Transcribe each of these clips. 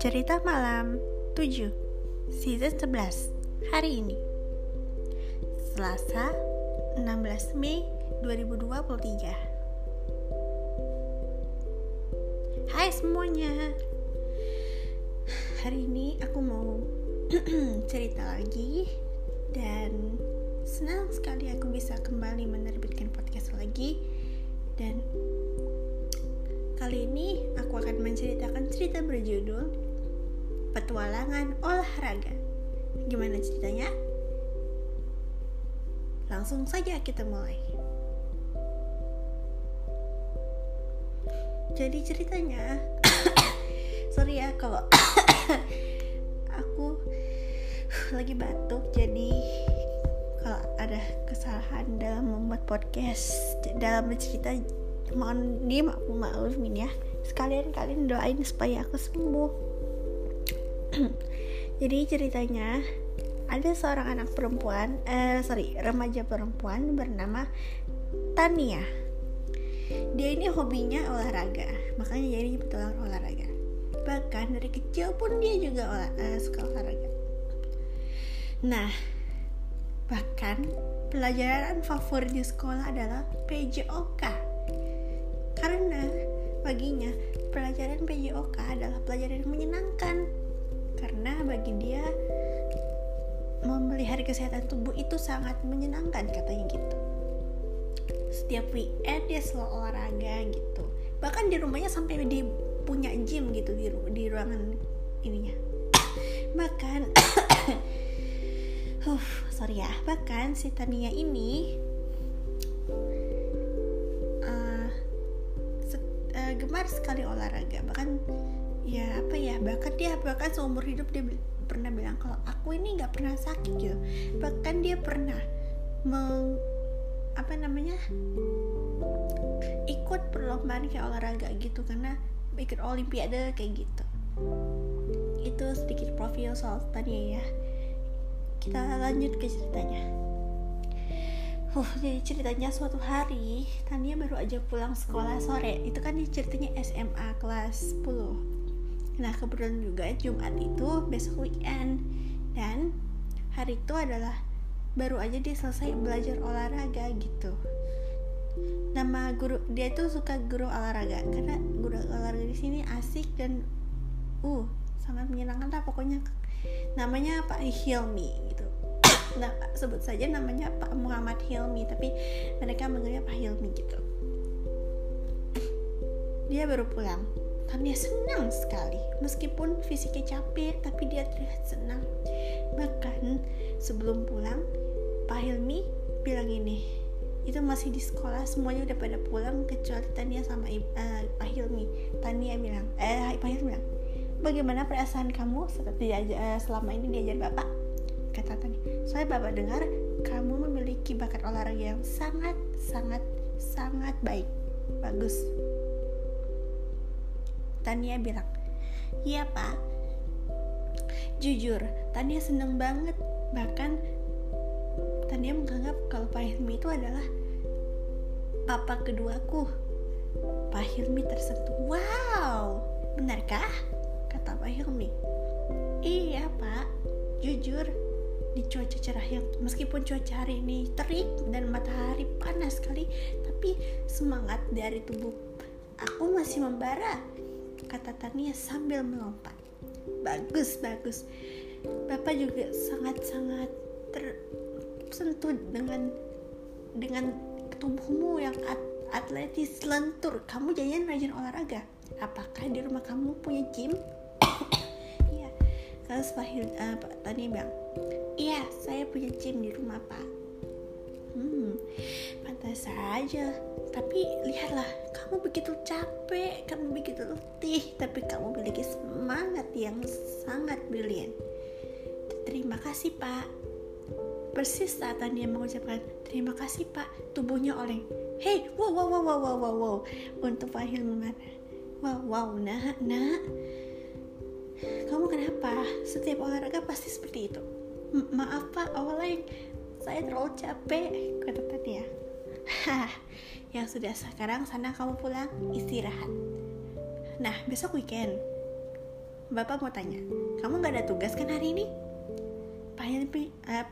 Cerita Malam 7 Season 11 Hari ini. Selasa 16 Mei 2023 Hai semuanya. Hari ini aku mau cerita lagi Dan senang sekali aku bisa kembali menerbitkan podcast lagi Dan Kali ini aku akan menceritakan cerita berjudul petualangan olahraga. Gimana ceritanya? Langsung saja kita mulai. Jadi ceritanya, sorry ya kalau aku lagi batuk, jadi kalau ada kesalahan dalam membuat podcast, dalam bercerita, mohon dimaklumi ya. Sekalian kalian doain supaya aku sembuh. jadi ceritanya ada seorang anak perempuan eh sorry remaja perempuan bernama Tania dia ini hobinya olahraga makanya jadi petualang olahraga bahkan dari kecil pun dia juga olah, uh, suka olahraga nah bahkan pelajaran favorit di sekolah adalah PJOK karena baginya pelajaran PJOK adalah pelajaran yang menyenangkan. Karena bagi dia memelihara kesehatan tubuh itu sangat menyenangkan katanya gitu. Setiap weekend dia selalu olahraga gitu. Bahkan di rumahnya sampai di punya gym gitu di di ruangan ininya. Bahkan uh, sorry ya. Bahkan si Tania ini uh, uh, gemar sekali olahraga. Bahkan ya apa ya bahkan dia bahkan seumur hidup dia pernah bilang kalau aku ini nggak pernah sakit gitu bahkan dia pernah meng apa namanya ikut perlombaan kayak olahraga gitu karena ikut olimpiade kayak gitu. Itu sedikit profil soal tadi ya kita lanjut ke ceritanya. Uh, jadi ceritanya suatu hari Tania baru aja pulang sekolah sore. Itu kan ceritanya SMA kelas 10 Nah kebetulan juga Jumat itu besok weekend. Dan hari itu adalah baru aja dia selesai belajar olahraga gitu. Nama guru dia tuh suka guru olahraga. Karena guru olahraga di sini asik dan uh sangat menyenangkan lah pokoknya namanya Pak Hilmi gitu. Nah, sebut saja namanya Pak Muhammad Hilmi tapi mereka manggilnya Pak Hilmi gitu. Dia baru pulang Tania senang sekali, meskipun fisiknya capek, tapi dia terlihat senang. Bahkan sebelum pulang, Pak Hilmi bilang ini, itu masih di sekolah, semuanya udah pada pulang kecuali Tania sama uh, Pak Hilmi. Tania bilang, eh Pak Hilmi bilang, bagaimana perasaan kamu seperti uh, selama ini diajar Bapak? Kata Tania, saya Bapak dengar kamu memiliki bakat olahraga yang sangat, sangat, sangat baik. Bagus, Tania bilang, iya pak. Jujur, Tania seneng banget. Bahkan Tania menganggap kalau Pak Hilmi itu adalah papa keduaku. Pak Hilmi tersentuh. Wow, benarkah? Kata Pak Hilmi. Iya pak, jujur di cuaca cerah yang meskipun cuaca hari ini terik dan matahari panas sekali tapi semangat dari tubuh aku masih membara kata Tania sambil melompat. Bagus, bagus. Bapak juga sangat-sangat tersentuh dengan dengan tubuhmu yang at atletis lentur. Kamu jangan rajin olahraga. Apakah di rumah kamu punya gym? Kalau Pak, uh, Pak Tani bilang, iya saya punya gym di rumah Pak. Hmm, pantas saja. Tapi lihatlah, kamu begitu capek, kamu begitu letih, tapi kamu memiliki semangat yang sangat brilian. Terima kasih, Pak. Persis saat dia mengucapkan terima kasih, Pak, tubuhnya oleng. Hei, wow, wow, wow, wow, wow, wow. Untuk Pak Hilman. Wow, wow, nak. Kamu kenapa? Setiap olahraga pasti seperti itu. Maaf, Pak, awalnya saya terlalu capek, kata Tania. Hah, Yang sudah sekarang sana kamu pulang istirahat. Nah, besok weekend. Bapak mau tanya, kamu gak ada tugas kan hari ini? Pak Hilmi, uh,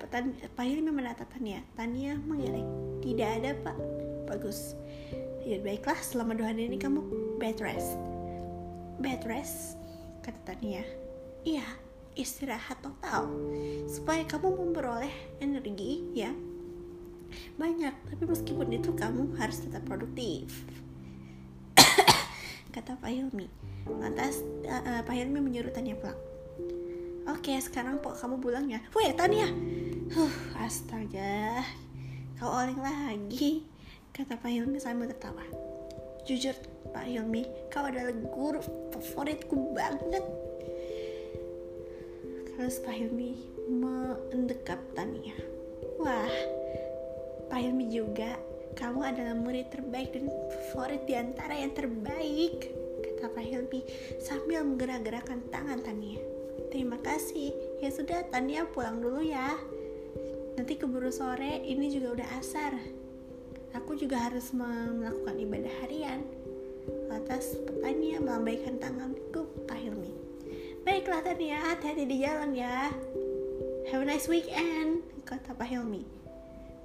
Pak Hilmi menatap Tania. Tania mengeleng. Tidak ada, Pak. Bagus. Ya baiklah, selama dua hari ini kamu bed rest. Bed rest, kata Tania. Iya, istirahat total. Supaya kamu memperoleh energi, ya. Banyak, tapi meskipun itu kamu harus tetap produktif. kata Pak Hilmi. Lantas uh, Pak Hilmi menyuruh Tania pulang. Oke, sekarang pok kamu pulang ya. Weh, Tania. Huh, astaga. Kau oleng lagi kata Pak Hilmi sambil tertawa. Jujur, Pak Hilmi, kau adalah guru favoritku banget. Terus Pak Hilmi mendekap Tania. Wah, Pak Hilmi juga, kamu adalah murid terbaik dan favorit di antara yang terbaik, kata Pak Hilmi sambil menggerak-gerakkan tangan Tania. Terima kasih. Ya sudah, Tania pulang dulu ya. Nanti keburu sore, ini juga udah asar aku juga harus melakukan ibadah harian. Lantas Tania melambaikan tanganku Pak Hilmi. Baiklah Tania, hati-hati di jalan ya. Have a nice weekend, kata Pak Hilmi.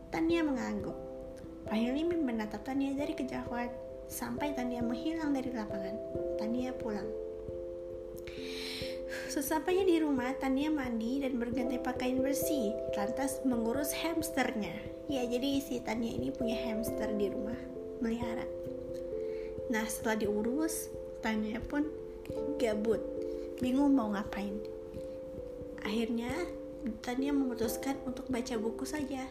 Tania mengangguk. Pak Hilmi menatap Tania dari kejauhan sampai Tania menghilang dari lapangan. Tania pulang. Sesampainya di rumah, Tania mandi dan berganti pakaian bersih, lantas mengurus hamsternya. Ya, jadi si Tania ini punya hamster di rumah, melihara. Nah, setelah diurus, Tania pun gabut, bingung mau ngapain. Akhirnya, Tania memutuskan untuk baca buku saja.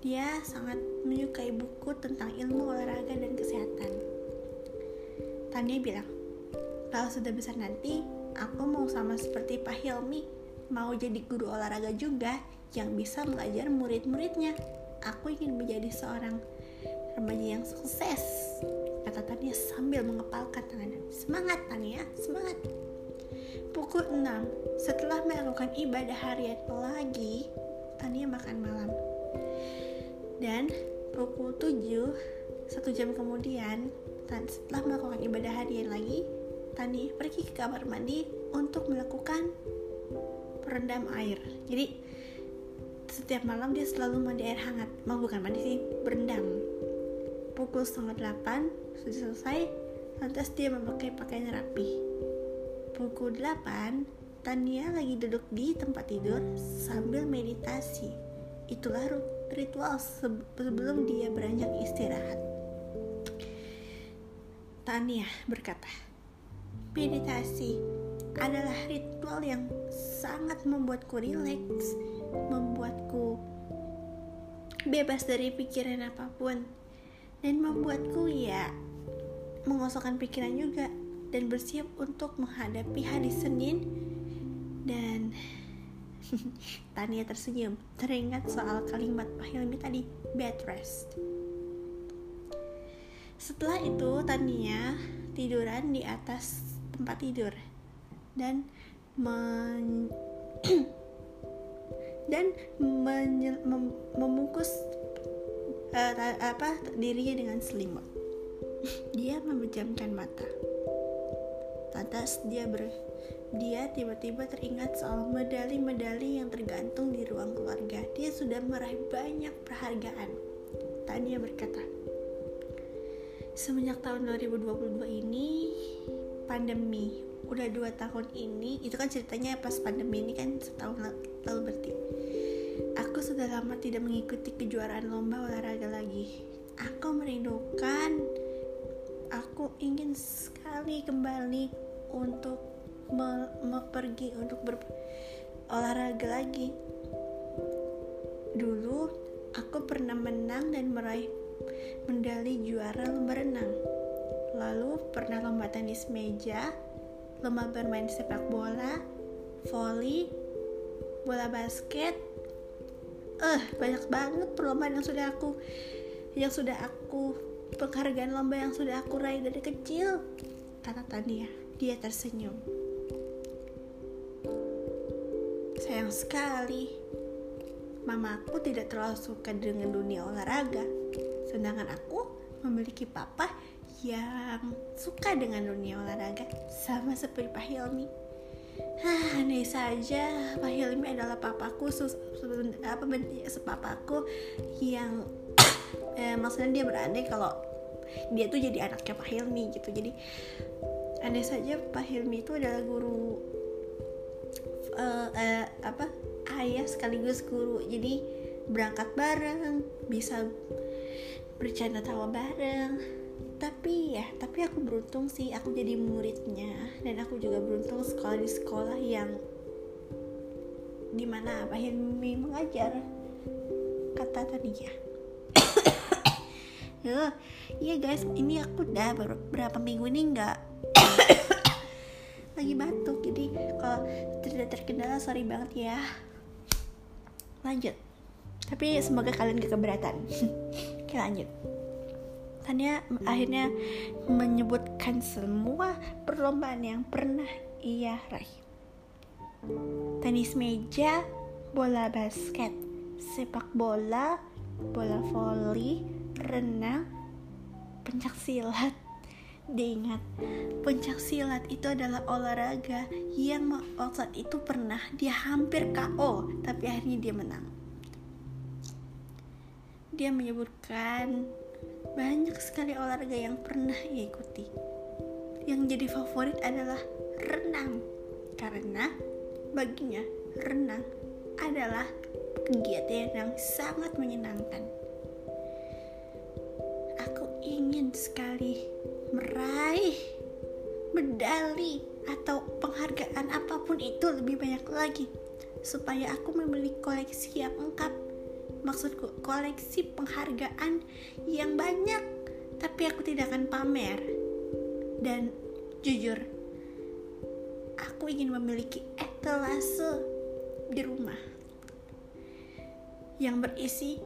Dia sangat menyukai buku tentang ilmu olahraga dan kesehatan. Tania bilang, kalau sudah besar nanti, aku mau sama seperti Pak Hilmi, mau jadi guru olahraga juga yang bisa mengajar murid-muridnya. Aku ingin menjadi seorang remaja yang sukses, kata Tania sambil mengepalkan tangannya. Semangat Tania, semangat. Pukul 6, setelah melakukan ibadah harian lagi, Tania makan malam. Dan pukul 7, satu jam kemudian, setelah melakukan ibadah harian lagi, Tani pergi ke kamar mandi untuk melakukan perendam air. Jadi setiap malam dia selalu mandi air hangat. Mau bukan mandi sih, berendam. Pukul setengah delapan sudah selesai, lantas dia memakai pakaian rapi. Pukul delapan, Tania lagi duduk di tempat tidur sambil meditasi. Itulah ritual sebelum dia beranjak istirahat. Tania berkata, Meditasi adalah ritual yang sangat membuatku rileks, membuatku bebas dari pikiran apa pun, dan membuatku ya mengosongkan pikiran juga dan bersiap untuk menghadapi hari Senin dan Tania tersenyum teringat soal kalimat Pak Hilmi tadi bed rest setelah itu Tania tiduran di atas tempat tidur dan men dan menye, mem, memungkus uh, apa dirinya dengan selimut. dia memejamkan mata. Lantas dia ber dia tiba-tiba teringat soal medali-medali yang tergantung di ruang keluarga. Dia sudah meraih banyak penghargaan. Tania berkata, Semenjak tahun 2022 ini, pandemi udah dua tahun ini itu kan ceritanya pas pandemi ini kan setahun lalu berarti aku sudah lama tidak mengikuti kejuaraan lomba olahraga lagi aku merindukan aku ingin sekali kembali untuk me, me pergi untuk berolahraga lagi dulu aku pernah menang dan meraih medali juara lomba renang lalu pernah lomba tenis meja, lomba bermain sepak bola, volley, bola basket. Eh, uh, banyak banget perlombaan yang sudah aku yang sudah aku penghargaan lomba yang sudah aku raih dari kecil. Kata Tania, dia tersenyum. Sayang sekali, mamaku tidak terlalu suka dengan dunia olahraga. Sedangkan aku memiliki papa yang suka dengan dunia olahraga sama seperti Pak Hilmi. Hah, andai saja Pak Hilmi adalah papaku, sus, apa sepapaku yang eh, maksudnya dia berandai kalau dia tuh jadi anaknya Pak Hilmi gitu. Jadi andai saja Pak Hilmi itu adalah guru uh, uh, apa ayah sekaligus guru. Jadi berangkat bareng, bisa bercanda tawa bareng. Tapi ya tapi aku beruntung sih aku jadi muridnya. Dan aku juga beruntung sekolah di sekolah yang di mana Pak Hilmi mengajar kata tadi ya. Iya guys ini aku udah beberapa minggu ini nggak lagi batuk jadi kalau tidak terkendala sorry banget ya lanjut tapi semoga kalian gak keberatan oke lanjut Tania akhirnya menyebutkan semua perlombaan yang pernah ia raih. Tenis meja, bola basket, sepak bola, bola voli, renang, pencak silat. Diingat, pencak silat itu adalah olahraga yang saat itu pernah dia hampir KO, tapi akhirnya dia menang. Dia menyebutkan banyak sekali olahraga yang pernah ia ikuti. Yang jadi favorit adalah renang, karena baginya renang adalah kegiatan yang sangat menyenangkan. Ingin sekali meraih medali atau penghargaan apa pun itu lebih banyak lagi. Supaya aku memiliki koleksi yang lengkap. Maksudku koleksi penghargaan yang banyak tapi aku tidak akan pamer. Dan jujur aku ingin memiliki etalase di rumah yang berisi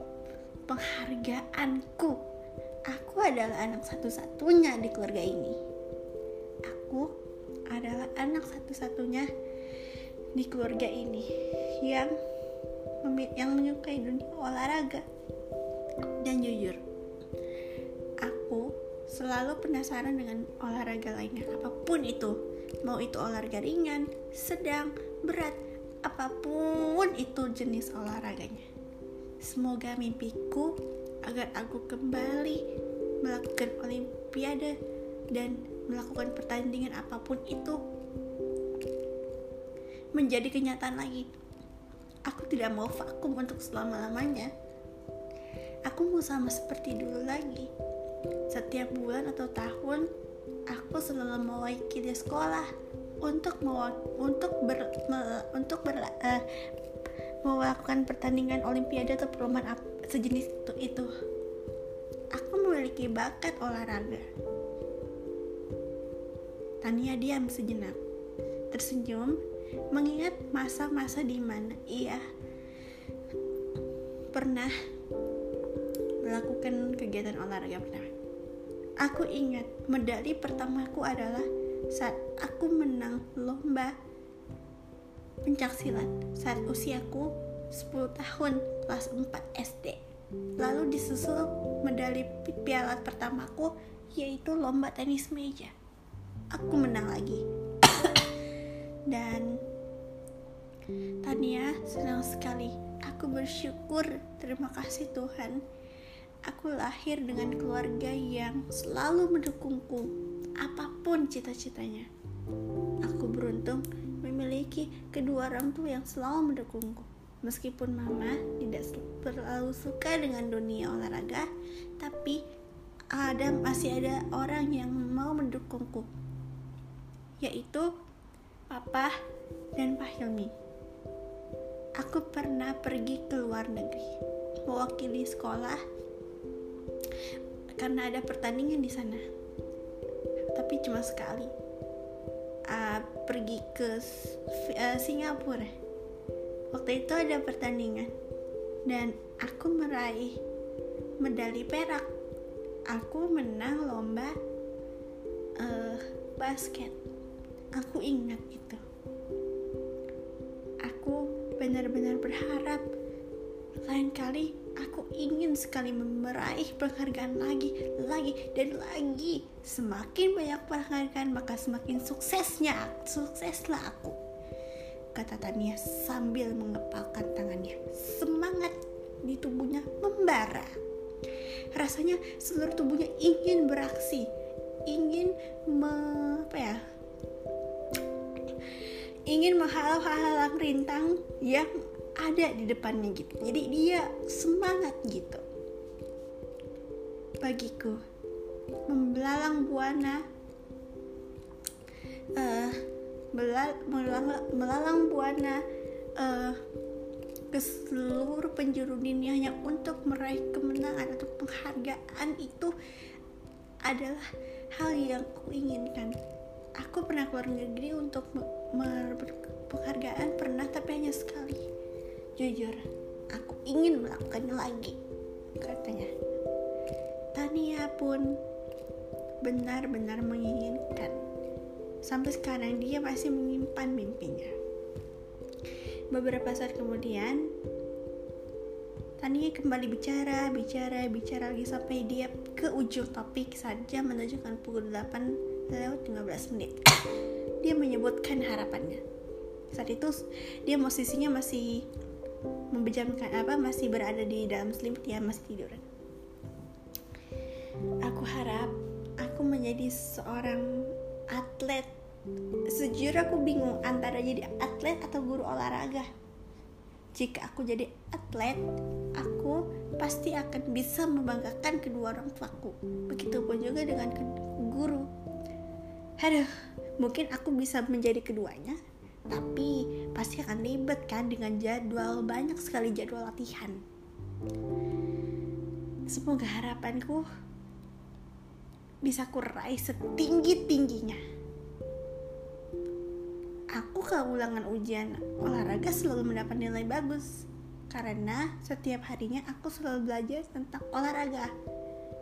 penghargaanku aku adalah anak satu-satunya di keluarga ini aku adalah anak satu-satunya di keluarga ini yang yang menyukai dunia olahraga. Dan jujur, aku selalu penasaran dengan olahraga lainnya, apa pun itu. Mau itu olahraga ringan, sedang, berat, apa pun itu jenis olahraganya. Semoga mimpiku agar aku kembali melakukan olimpiade dan melakukan pertandingan apa pun itu menjadi kenyataan lagi Aku tidak mau vakum untuk selama-lamanya. Aku mau sama seperti dulu lagi. Setiap bulan atau tahun, aku selalu mewakili sekolah untuk untuk ber, untuk ber, uh, melakukan pertandingan olimpiade atau perlombaan sejenis itu, itu. Aku memiliki bakat olahraga. Tania diam sejenak, tersenyum mengingat masa-masa di mana ia pernah melakukan kegiatan olahraga pertama. Aku ingat medali pertamaku adalah saat aku menang lomba pencak silat saat usiaku 10 tahun kelas 4 SD. Lalu disusul medali piala pertamaku yaitu lomba tenis meja. Aku menang lagi dan Tania senang sekali. Aku bersyukur, terima kasih Tuhan. Aku lahir dengan keluarga yang selalu mendukungku, apa pun cita-citanya. Aku beruntung memiliki kedua orang tua yang selalu mendukungku. Meskipun mama tidak terlalu suka dengan dunia olahraga, tapi ada masih ada orang yang mau mendukungku, yaitu Papa, dan Pak Hilmi. Aku pernah pergi ke luar negeri, mewakili sekolah karena ada pertandingan di sana. Tapi cuma sekali. Uh, pergi ke uh, Singapura. Waktu itu ada pertandingan dan aku meraih medali perak. Aku menang lomba uh, basket Aku ingat itu. Aku benar-benar berharap lain kali Aku ingin sekali meraih penghargaan lagi, lagi, dan lagi. Semakin banyak penghargaan, maka semakin suksesnya, sukseslah aku. Kata Tania sambil mengepalkan tangannya. Semangat di tubuhnya membara. Rasanya seluruh tubuhnya ingin beraksi, ingin me, apa ya, ingin menghalau-halang rintang yang ada di depannya gitu jadi dia semangat gitu bagiku membelalang buana uh, melalang, buana uh, ke seluruh penjuru dunia hanya untuk meraih kemenangan atau penghargaan itu adalah hal yang aku inginkan aku pernah keluar negeri untuk penghargaan pernah tapi hanya sekali Jujur, aku ingin melakukannya lagi, katanya. Tania pun benar-benar menginginkan. Sampai sekarang dia masih menyimpan mimpinya. Beberapa saat kemudian, Tania kembali bicara, bicara, bicara lagi sampai dia ke ujung topik saja menunjukkan pukul 8 lewat 15 menit. Dia menyebutkan harapannya. Saat itu dia posisinya masih membejamkan apa masih berada di dalam selimut ya masih tidur aku harap aku menjadi seorang atlet. Sejujur aku bingung antara jadi atlet atau guru olahraga. Jika aku jadi atlet aku pasti akan bisa membanggakan kedua orang tuaku. Begitupun juga dengan guru. Aduh mungkin aku bisa menjadi keduanya tapi pasti akan ribet kan dengan jadwal banyak sekali jadwal latihan. Semoga harapanku bisa kurai setinggi tingginya aku kalau ulangan ujian olahraga selalu mendapat nilai bagus. Karena setiap harinya aku selalu belajar tentang olahraga.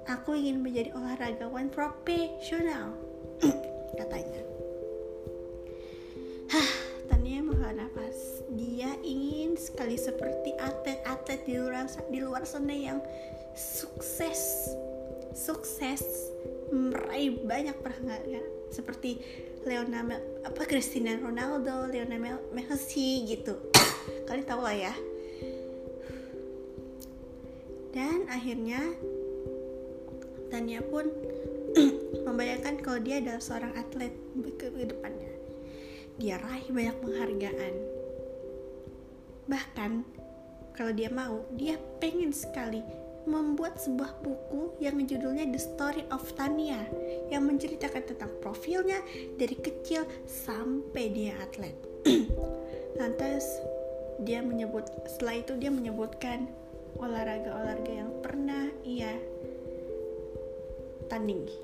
Aku ingin menjadi olahragawan profesional katanya. Nafas. Dia ingin sekali seperti atlet-atlet di luar di luar sana yang sukses, sukses meraih banyak penghargaan seperti Leonel apa Cristiano Ronaldo, Lionel Messi gitu. Kalian tahu lah ya. Dan akhirnya Tania pun membayangkan kalau dia adalah seorang atlet ke depannya dia raih banyak penghargaan. Bahkan kalau dia mau, dia pengen sekali membuat sebuah buku yang judulnya The Story of Tania yang menceritakan tentang profilnya dari kecil sampai dia atlet. Lantas dia menyebut setelah itu dia menyebutkan olahraga-olahraga yang pernah ia tandingi.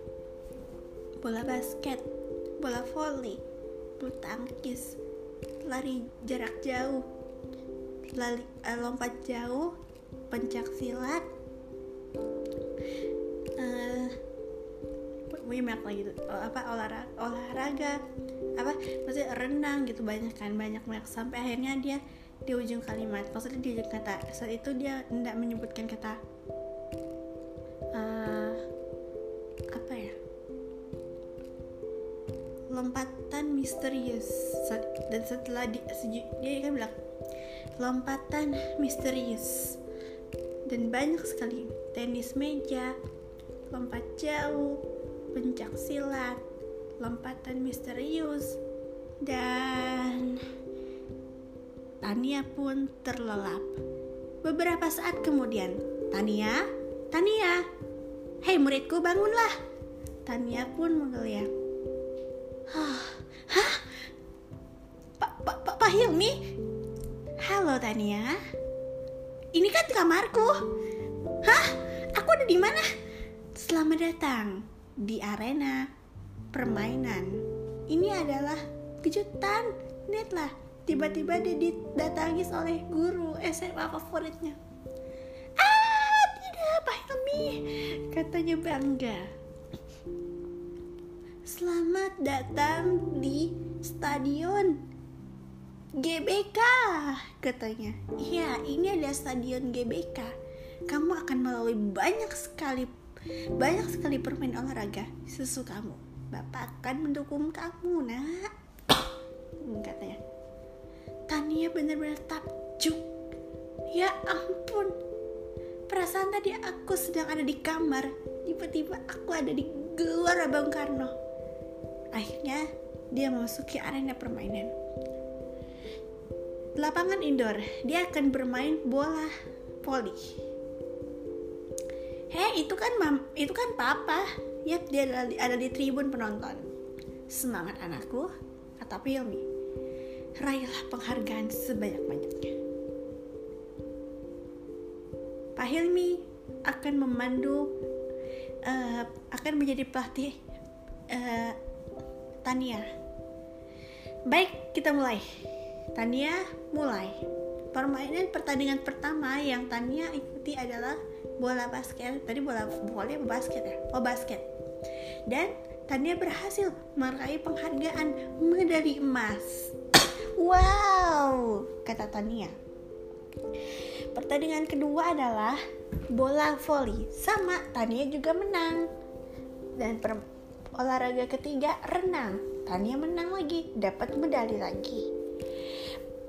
Bola basket, bola volley, bulu tangkis lari jarak jauh lari uh, lompat jauh pencak silat banyak lagi oh, apa olahraga olahraga apa maksudnya renang gitu banyak kan banyak banyak sampai akhirnya dia di ujung kalimat maksudnya di ujung kata. Saat itu dia tidak menyebutkan kata uh, apa ya lompatan misterius. Dan setelah di, dia kan bilang lompatan misterius. Dan banyak sekali tenis meja lompat jauh pencak silat lompatan misterius dan Tania pun terlelap beberapa saat kemudian Tania Tania hei muridku bangunlah Tania pun menggeliat Hah? Pak Pak Pak pa Hilmi? Halo Tania. Ini kan kamarku. Hah? Aku ada di mana? Selamat datang di arena permainan. Ini adalah kejutan. Lah. Tiba-tiba dia didatangi oleh guru SMA favoritnya. Ah, tidak, Pak Hilmi. Katanya bangga. Selamat datang di stadion GBK katanya. Iya, ini ada stadion GBK. kamu akan melalui banyak sekali banyak sekali permain olahraga sesukamu. Bapak akan mendukung kamu, nak. Katanya. Tania benar-benar takjub. Ya ampun. Perasaan tadi aku sedang ada di kamar. Tiba-tiba aku ada di luar Abang Karno. Akhirnya dia memasuki arena permainan. Lapangan indoor, dia akan bermain bola voli Hei, itu kan mam, itu kan papa. Yap, dia ada, ada di tribun penonton. Semangat anakku, kata Pilmi. Raihlah penghargaan sebanyak-banyaknya. Pak Hilmi akan memandu uh, akan menjadi pelatih uh, Tania. Baik, kita mulai. Tania mulai. Permainan pertandingan pertama yang Tania ikuti adalah bola basket. Tadi bola apa basket ya? Oh basket. Dan Tania berhasil meraih penghargaan medali emas. Wow kata Tania. Pertandingan kedua adalah bola voli sama Tania juga menang. Dan per olahraga ketiga renang. Tania menang lagi dapat medali lagi.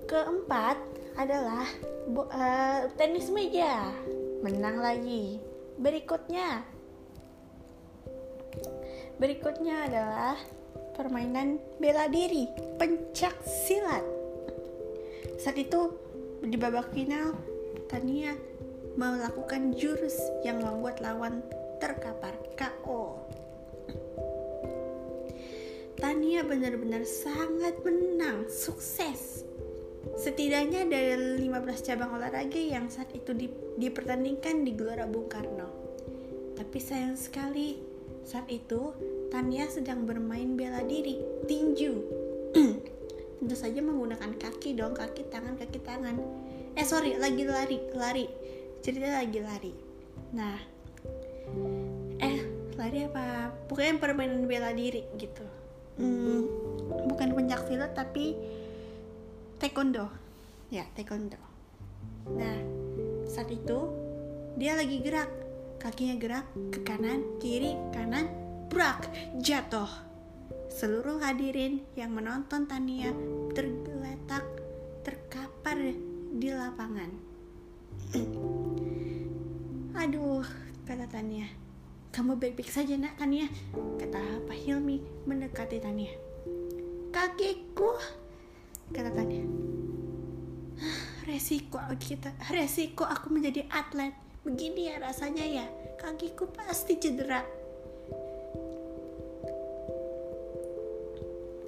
Keempat adalah uh, tenis meja menang lagi. Berikutnya, berikutnya adalah permainan bela diri, pencak silat. Saat itu di babak final, Tania melakukan jurus yang membuat lawan terkapar KO. Tania benar-benar sangat menang, sukses Setidaknya ada 15 cabang olahraga yang saat itu dipertandingkan di Gelora Bung Karno. Tapi sayang sekali, saat itu Tania sedang bermain bela diri, tinju. Tentu saja menggunakan kaki dong, kaki tangan, kaki tangan. Eh sorry, lagi lari, lari. Cerita lagi lari. Nah, eh lari apa? Pokoknya permainan bela diri gitu. Hmm, bukan pencak silat tapi taekwondo. Ya taekwondo. Nah saat itu dia lagi gerak. Kakinya gerak ke kanan kiri kanan brak jatuh. Seluruh hadirin yang menonton Tania tergeletak terkapar di lapangan. Aduh kata Tania. Kamu baik-baik saja nak Tania kata Pak Hilmi mendekati Tania. Kakiku kata resiko kita resiko aku menjadi atlet. Begini ya rasanya ya kakiku pasti cedera.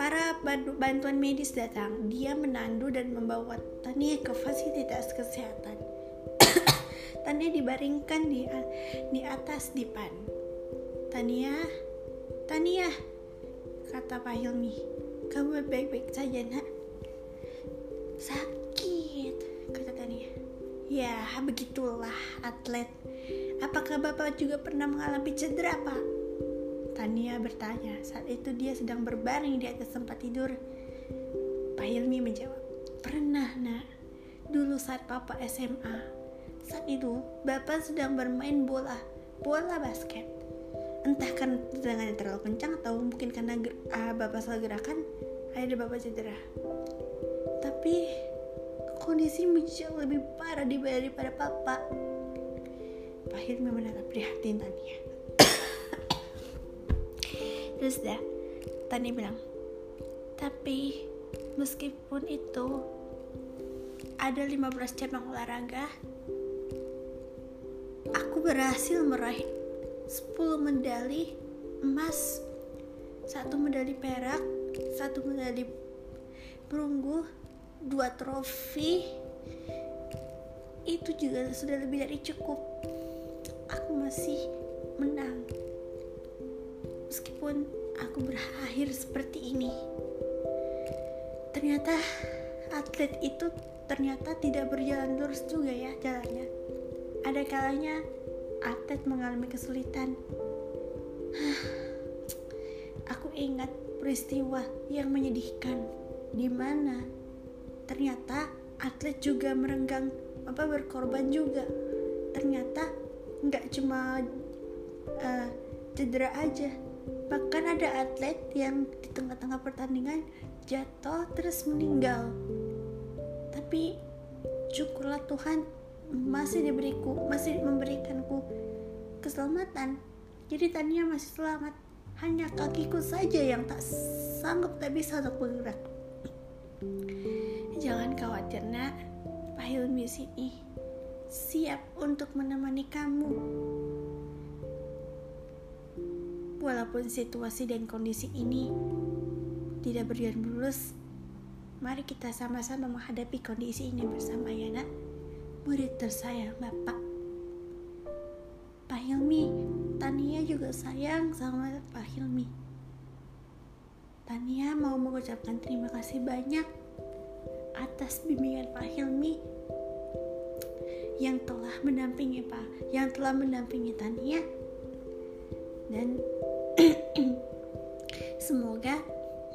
Para bantuan medis datang. Dia menandu dan membawa Tania ke fasilitas kesehatan. Tania dibaringkan di di atas dipan. Tania Tania kata Pak Hilmi. Kamu baik-baik saja nak Ya, begitulah atlet. Apakah Bapak juga pernah mengalami cedera, Pak? Tania bertanya. Saat itu dia sedang berbaring di atas tempat tidur. Pak Hilmi menjawab, Pernah, nak. Dulu saat Papa SMA. Saat itu, Bapak sedang bermain bola, bola basket. Entah kan tendangannya terlalu kencang atau mungkin karena uh, Bapak salah gerakan, ada Bapak cedera tapi kondisi jauh lebih parah daripada papa. Pak Hilmi menatap prihatin Tania. Terus dah Tania bilang tapi meskipun itu ada 15 cabang olahraga aku berhasil meraih 10 medali emas satu medali perak satu medali perunggu dua trofi itu juga sudah lebih dari cukup. Aku masih menang. Meskipun aku berakhir seperti ini ternyata atlet itu ternyata tidak berjalan lurus juga ya jalannya. Ada kalanya atlet mengalami kesulitan. Aku ingat peristiwa yang menyedihkan di mana ternyata atlet juga merenggang apa berkorban juga. Ternyata nggak cuma uh, cedera aja bahkan ada atlet yang di tengah-tengah pertandingan jatuh terus meninggal. Tapi syukurlah Tuhan masih diberiku masih memberikanku keselamatan. Jadi Tania masih selamat hanya kakiku saja yang tak sanggup tak bisa untuk bergerak jangan khawatir nak Pak Hilmi sini siap untuk menemani kamu walaupun situasi dan kondisi ini tidak berjalan mulus Mari kita sama-sama menghadapi kondisi ini bersama ya nak. Murid tersayang Bapak. Pak Hilmi, Tania juga sayang sama Pak Hilmi. Tania mau mengucapkan terima kasih banyak atas bimbingan Pak Hilmi yang telah mendampingi Pak, yang telah mendampingi Tania. Dan semoga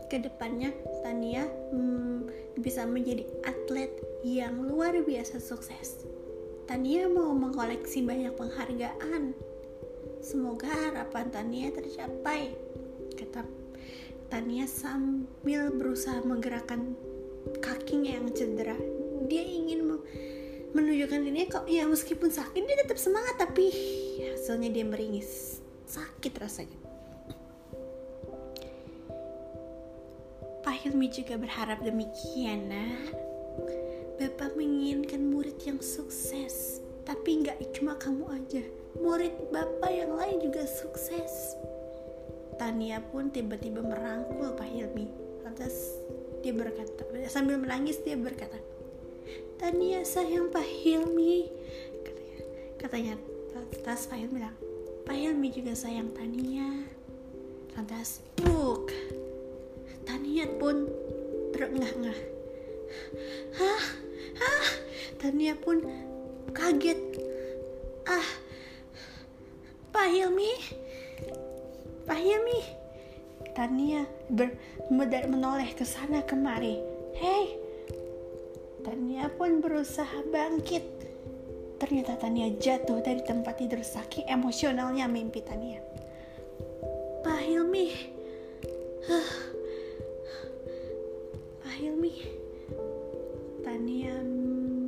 ke depannya Tania hmm, bisa menjadi atlet yang luar biasa sukses. Tania mau mengkoleksi banyak penghargaan. Semoga harapan Tania tercapai. Kata Tania sambil berusaha menggerakkan kakinya yang cedera. Dia ingin menunjukkan dirinya kok ya meskipun sakit dia tetap semangat tapi hasilnya dia meringis. Sakit rasanya. Pak Hilmi juga berharap demikian, nak. Bapak menginginkan murid yang sukses, tapi nggak cuma kamu aja. Murid Bapak yang lain juga sukses. Tania pun tiba-tiba merangkul Pak Hilmi. Lantas dia berkata, sambil menangis dia berkata, Tania sayang Pak Hilmi. Katanya, katanya lantas Pak Hilmi bilang, Pak Hilmi juga sayang Tania. Lantas, buk, Tania pun terengah-engah. Hah? Hah? Tania pun kaget. Ah, Pak Hilmi, Pak Hilmi. Tania ber, menoleh ke sana kemari. Hei, Tania pun berusaha bangkit. Ternyata Tania jatuh dari tempat tidur saking emosionalnya mimpi Tania. Pak Hilmi, huh, Hilmi Tania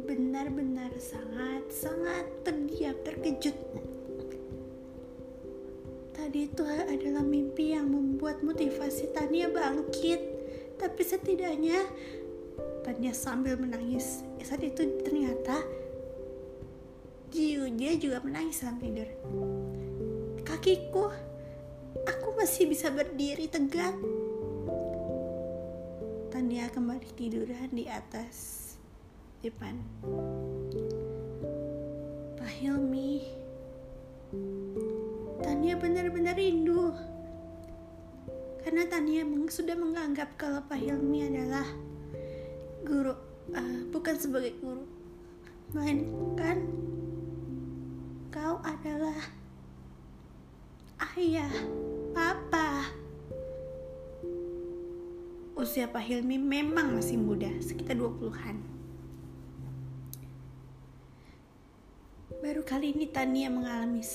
benar-benar sangat-sangat terdiam terkejut tadi itu adalah mimpi yang membuat motivasi Tania bangkit. Tapi setidaknya Tania sambil menangis. Saat itu ternyata dia juga menangis dalam tidur. Kakiku aku masih bisa berdiri tegak. Tania kembali tiduran di atas depan. Pak Hilmi Tania benar-benar rindu karena Tania sudah menganggap kalau Pak Hilmi adalah guru uh, bukan sebagai guru melainkan kau adalah ayah papa usia Pak Hilmi memang masih muda, sekitar 20-an. Baru kali ini Tania mengalami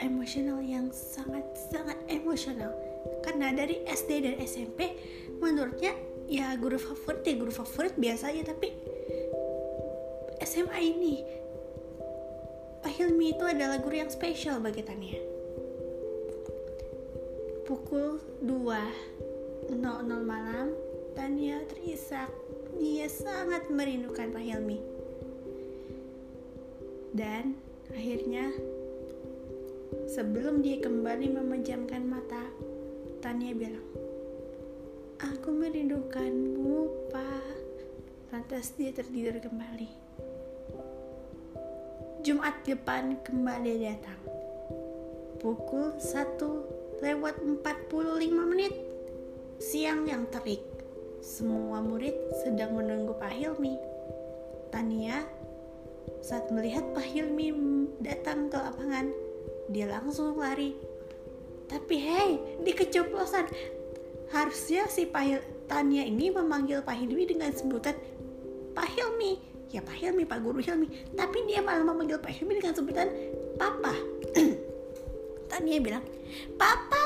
emosional yang sangat-sangat emosional. Karena dari SD dan SMP, menurutnya ya guru favorit ya guru favorit biasa aja, tapi SMA ini Pak Hilmi itu adalah guru yang spesial bagi Tania. Pukul 2.00 malam Tania terisak. Dia sangat merindukan Pak Hilmi. Dan akhirnya sebelum dia kembali memejamkan mata, Tania bilang, Aku merindukanmu, Pak. Lantas dia tertidur kembali. Jumat depan kembali datang. Pukul 1 lewat 45 menit. Siang yang terik. Semua murid sedang menunggu Pak Hilmi. Tania saat melihat Pak Hilmi datang ke lapangan, dia langsung lari. Tapi hei, di keceplosan. Harusnya si Tania ini memanggil Pak Hilmi dengan sebutan Pak Hilmi. ya Pak Hilmi Pak Guru Hilmi tapi dia malah memanggil Pak Hilmi dengan sebutan Papa Tania bilang Papa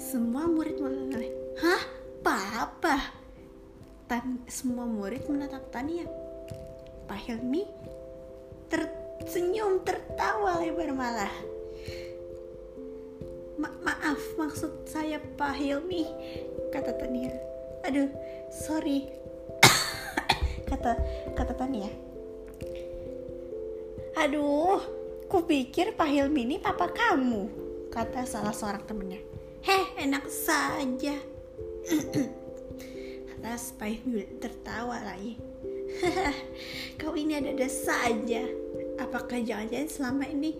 semua murid mulai hah Papa Tan semua murid menatap Tania Pak Hilmi tersenyum tertawa lebar malah. Ma maaf maksud saya Pak Hilmi kata Tania. Aduh sorry. Kata kata Tania. Aduh kupikir Pak Hilmi ini papa kamu kata salah seorang temennya. Heh enak saja. Atas Pak Hilmi tertawa lagi. Kau ini ada-ada saja apakah jangan-jangan selama ini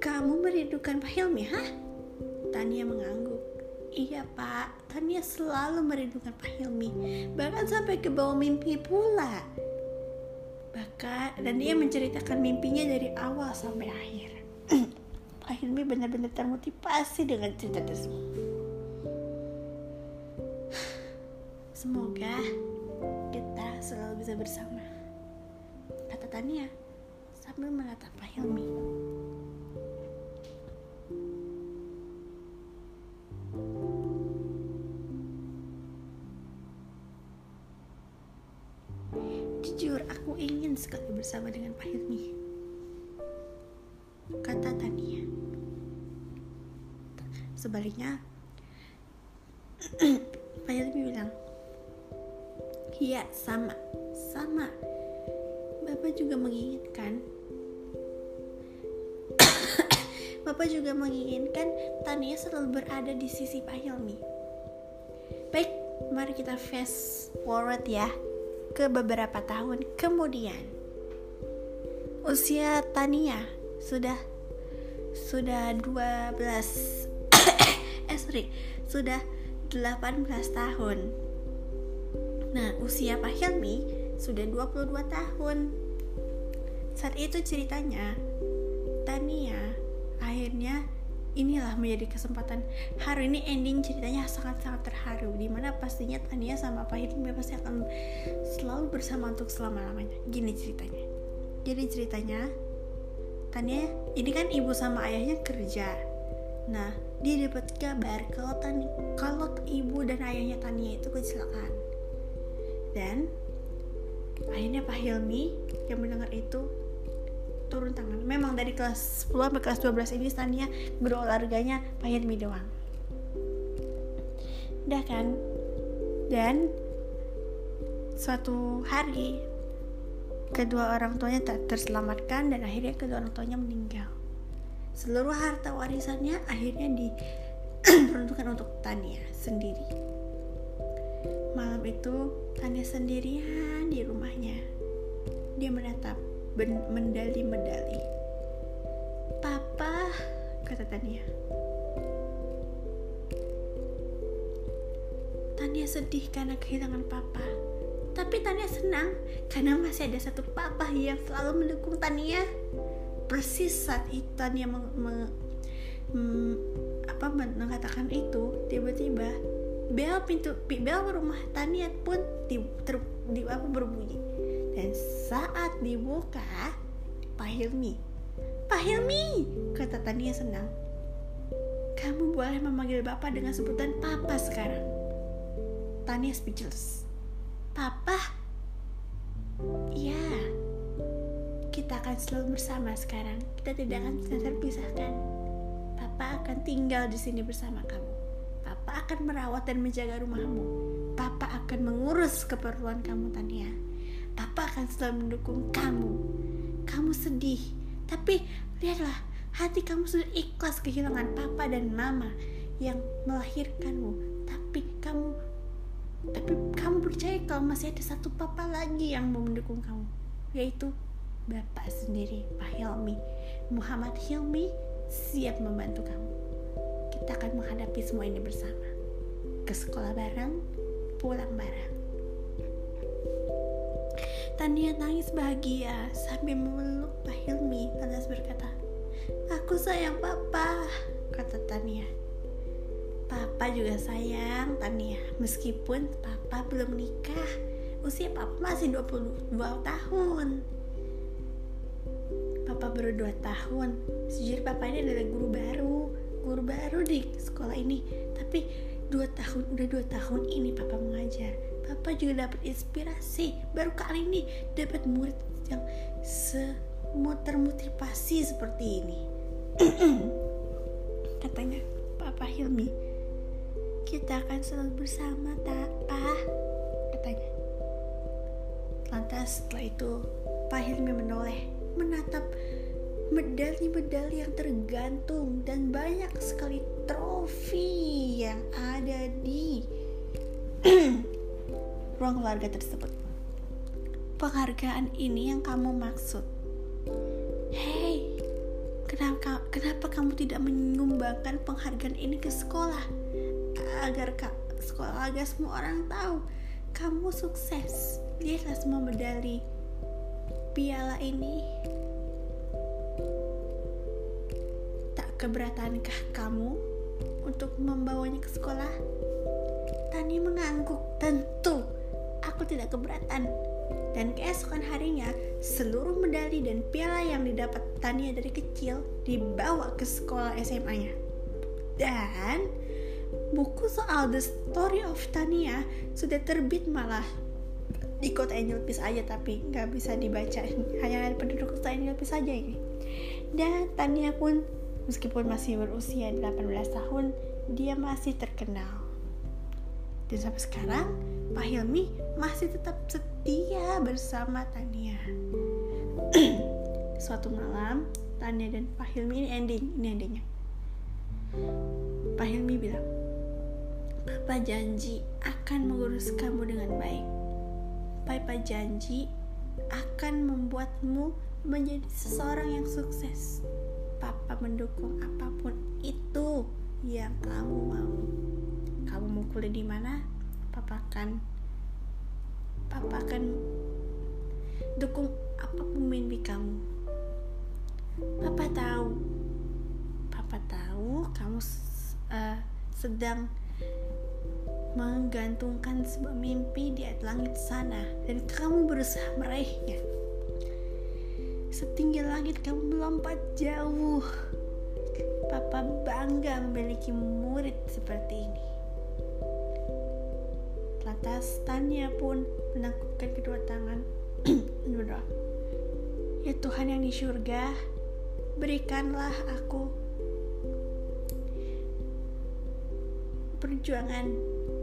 kamu merindukan Pak Hilmi hah Tania mengangguk. Iya pak, Tania selalu merindukan Pak Hilmi, bahkan sampai ke bawah mimpi pula. Bahkan, dan dia menceritakan mimpinya dari awal sampai akhir. Pak Hilmi benar-benar termotivasi dengan cerita tersebut. Semoga kita selalu bisa bersama. Kata Tania sambil menatap Hilmi. Jujur, aku ingin sekali bersama dengan Pak Hilmi. Kata Tania. Sebaliknya, Pak Hilmi bilang, Iya, sama, sama. Bapak juga menginginkan Bapak juga menginginkan Tania selalu berada di sisi Pak Hilmi. Baik, mari kita fast forward ya ke beberapa tahun kemudian. Usia Tania sudah sudah 12 eh sorry, sudah 18 tahun. Nah, usia Pak Hilmi sudah 22 tahun. Saat itu ceritanya Tania akhirnya inilah menjadi kesempatan. Hari ini ending ceritanya sangat-sangat terharu di mana pastinya Tania sama Pak Hilmi pasti akan selalu bersama untuk selama-lamanya. Gini ceritanya. Jadi ceritanya Tania ini kan ibu sama ayahnya kerja. Nah dia dapat kabar kalau Tani kalau ibu dan ayahnya Tania itu kecelakaan. Dan akhirnya Pak Hilmi yang mendengar itu turun tangan. Memang dari kelas 10 sampai kelas 12 ini Tania berolahraganya Pak Hilmi doang. Udah kan? Dan suatu hari kedua orang tuanya tak terselamatkan dan akhirnya kedua orang tuanya meninggal. Seluruh harta warisannya akhirnya diperuntukkan untuk Tania sendiri. Malam itu Tania sendirian di rumahnya. Dia menatap medali-medali. Papa, kata Tania. Tania sedih karena kehilangan papa. Tapi Tania senang karena masih ada satu papa yang selalu mendukung Tania. Persis saat itu Tania meng, meng, meng, apa, mengatakan itu, tiba-tiba bel pintu bel rumah Tania pun di, ter, di apa berbunyi dan saat dibuka, Pak Hilmi. Pak Hilmi, kata Tania senang. Kamu boleh memanggil Bapak dengan sebutan Papa sekarang. Tania speechless. Papa? Ya, kita akan selalu bersama sekarang. Kita tidak akan bisa terpisahkan. Papa akan tinggal di sini bersama kamu. Papa akan merawat dan menjaga rumahmu. Papa akan mengurus keperluan kamu, Tania. Papa akan selalu mendukung kamu. Kamu sedih, tapi lihatlah, hati kamu sudah ikhlas kehilangan papa dan mama yang melahirkanmu. Tapi kamu tapi kamu percaya kalau masih ada satu papa lagi yang mau mendukung kamu, yaitu Bapak sendiri, Pak Hilmi. Muhammad Hilmi siap membantu kamu. Kita akan menghadapi semua ini bersama. Ke sekolah bareng, pulang bareng. Tania nangis bahagia sambil memeluk Pak Hilmi lantas berkata, Aku sayang papa, kata Tania. Papa juga sayang Tania, meskipun papa belum nikah. usia papa masih 22 tahun papa baru 2 tahun sejujurnya papa ini adalah guru baru guru baru di sekolah ini tapi dua tahun udah dua tahun ini papa mengajar papa juga dapat inspirasi. Baru kali ini dapat murid yang termotivasi seperti ini. Katanya papa Hilmi kita akan selalu bersama tak pak. Katanya. Lantas setelah itu Pak Hilmi menoleh menatap medali-medali yang tergantung dan banyak sekali trofi yang ada di ruang keluarga tersebut. Penghargaan ini yang kamu maksud. Hei, kenapa kenapa kamu tidak menyumbangkan penghargaan ini ke sekolah agar kak sekolah agar semua orang tahu kamu sukses. Lihatlah semua medali piala ini tak keberatankah kamu untuk membawanya ke sekolah? Tani mengangguk, tentu aku tidak keberatan. Dan keesokan harinya, seluruh medali dan piala yang didapat Tania dari kecil dibawa ke sekolah SMA-nya. Dan buku soal The Story of Tania sudah terbit malah di kota Peace aja tapi nggak bisa dibaca hanya ada penduduk kota Angel Peace saja ini dan Tania pun meskipun masih berusia 18 tahun dia masih terkenal dan sampai sekarang Pak Hilmi masih tetap setia bersama Tania suatu malam Tania dan Pak Hilmi ini ending ini endingnya Pak Hilmi bilang Papa janji akan mengurus kamu dengan baik Papa janji akan membuatmu menjadi seseorang yang sukses. Papa mendukung apa pun itu yang kamu mau. Kamu mau kuliah di mana? Papa akan Papa akan dukung apa pun mimpi kamu. Papa tahu. Papa tahu kamu uh, sedang menggantungkan sebuah mimpi di langit sana dan kamu berusaha meraihnya. Setinggi langit kamu melompat jauh. Papa bangga memiliki murid seperti ini. Lantas Tania pun menangkupkan kedua tangan. Ya Tuhan yang di surga, berikanlah aku perjuangan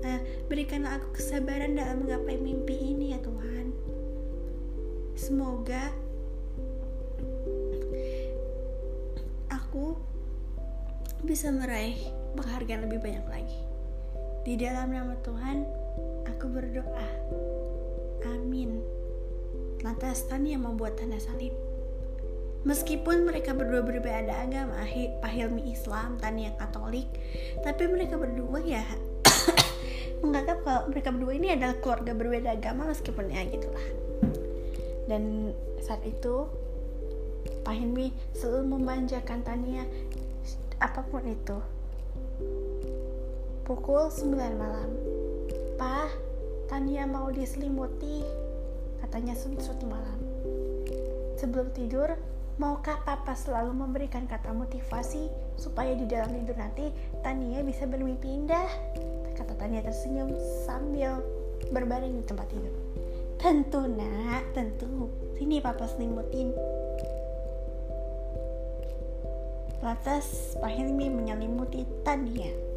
uh, berikanlah aku kesabaran dalam menggapai mimpi ini ya Tuhan. Semoga aku bisa meraih penghargaan lebih banyak lagi. Di dalam nama Tuhan aku berdoa amin lantas Tania membuat tanda salib Meskipun mereka berdua berbeda agama, Pak Hilmi Islam, Tania Katolik, tapi mereka berdua ya menganggap kalau mereka berdua ini adalah keluarga berbeda agama meskipun ya gitulah. Dan saat itu Pak Hilmi selalu memanjakan Tania apa pun itu. Pukul 9 malam. Tania mau diselimuti, katanya suatu malam. Sebelum tidur, Maukah papa selalu memberikan kata motivasi supaya di dalam tidur nanti Tania bisa bermimpi indah? Kata Tania tersenyum sambil berbaring di tempat tidur. Tentu nak, tentu. Sini papa selimutin. Lantas Pak Hilmi menyelimuti Tania.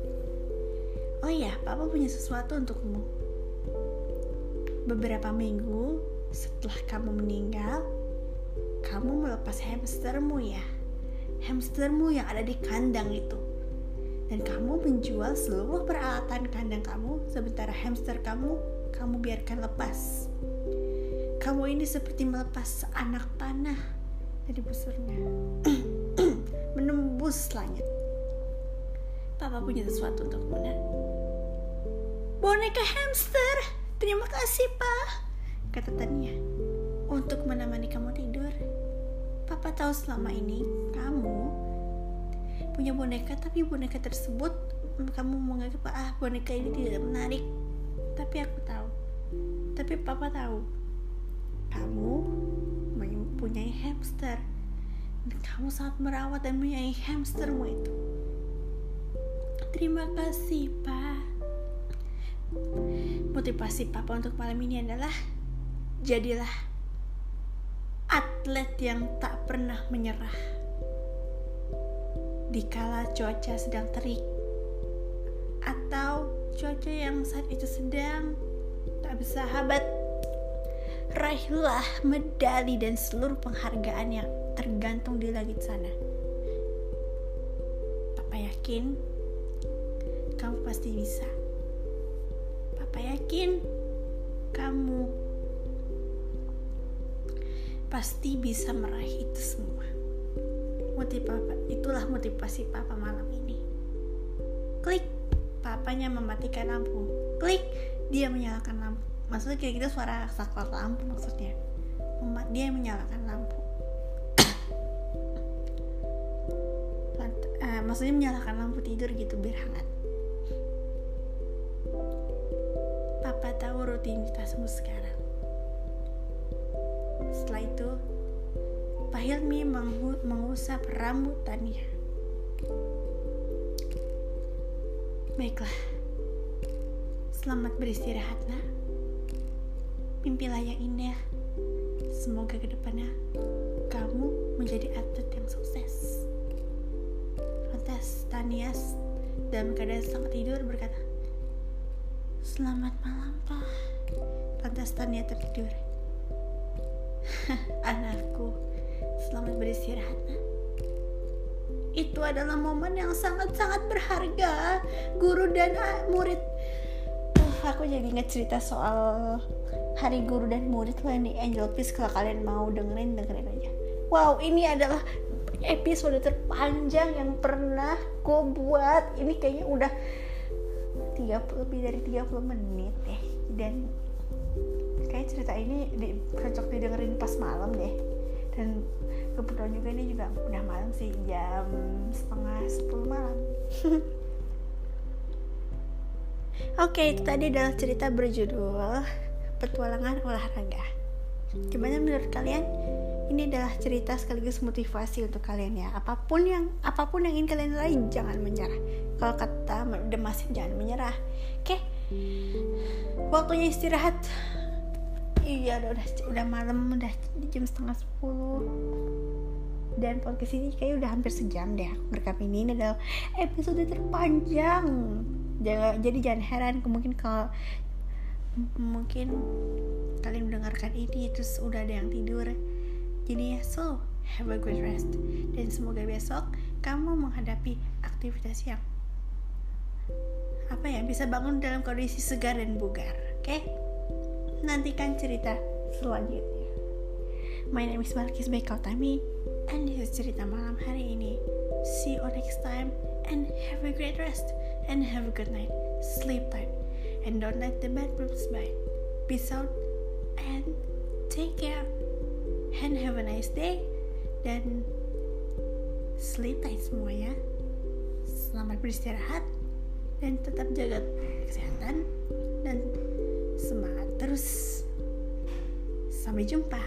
Oh ya, papa punya sesuatu untukmu. Beberapa minggu setelah kamu meninggal, kamu melepas hamstermu ya. Hamstermu yang ada di kandang itu. Dan kamu menjual seluruh peralatan kandang kamu sementara hamster kamu kamu biarkan lepas. Kamu ini seperti melepas anak panah dari busurnya. Menembus langit. Papa punya sesuatu untuk Muna boneka hamster. Terima kasih pak. Kata Tania. Untuk menemani kamu tidur. Papa tahu selama ini kamu punya boneka tapi boneka tersebut kamu menganggap ah boneka ini tidak menarik. Tapi aku tahu. Tapi papa tahu. Kamu mempunyai hamster. Dan kamu sangat merawat dan menyayangi hamstermu itu. Terima kasih pak motivasi papa untuk malam ini adalah jadilah atlet yang tak pernah menyerah. Dikala cuaca sedang terik atau cuaca yang saat itu sedang tak bersahabat raihlah medali dan seluruh penghargaan yang tergantung di langit sana. Papa yakin kamu pasti bisa Papa yakin kamu pasti bisa meraih itu semua. Motivasi itulah motivasi papa malam ini. Klik, papanya mematikan lampu. Klik, dia menyalakan lampu. Maksudnya kayak gitu suara saklar lampu maksudnya. Dia menyalakan lampu. uh, maksudnya menyalakan lampu tidur gitu biar hangat. Papa tahu rutinitasmu sekarang setelah itu, Pak Hilmi mengusap rambut Tania. Baiklah, selamat beristirahat, nak. Mimpilah yang indah. Semoga ke depannya kamu menjadi atlet yang sukses. Lantas Tania dalam keadaan sangat tidur berkata, Selamat malam, Tania tertidur. Anakku, selamat beristirahat. Itu adalah momen yang sangat-sangat berharga. Guru dan murid. Uh, aku jadi inget cerita soal hari guru dan murid lah di Angel Peace. Kalau kalian mau dengerin, dengerin aja. Wow, ini adalah episode terpanjang yang pernah gue buat. Ini kayaknya udah 30 lebih dari 30 menit deh. Dan kayak cerita ini di, cocok didengerin pas malam deh dan kebetulan juga ini juga udah malam sih jam setengah sepuluh malam Oke, okay, itu tadi adalah cerita berjudul Petualangan Olahraga. Gimana menurut kalian? Ini adalah cerita sekaligus motivasi untuk kalian ya. Apa pun yang apa pun yang ingin kalian raih, jangan menyerah. Kalau kata Demasin jangan menyerah. Oke. Okay? Waktunya istirahat iya udah udah, malam udah jam setengah sepuluh. Dan podcast ini kayak udah hampir sejam deh merekam ini. Ini adalah episode terpanjang. Jangan jadi jangan heran mungkin kalau mungkin kalian mendengarkan ini terus udah ada yang tidur. Jadi ya so have a good rest. Dan semoga besok kamu menghadapi aktivitas yang apa ya bisa bangun dalam kondisi segar dan bugar oke? okay? Nantikan cerita selanjutnya. My name is Markis Bekautami and this is cerita malam hari ini. See you next time and have a great rest and have a good night. Sleep tight and don't let the bad dreams bite. Peace out and take care and have a nice day dan sleep tight semuanya. Selamat beristirahat dan tetap jaga kesehatan dan semangat terus. Sampai jumpa.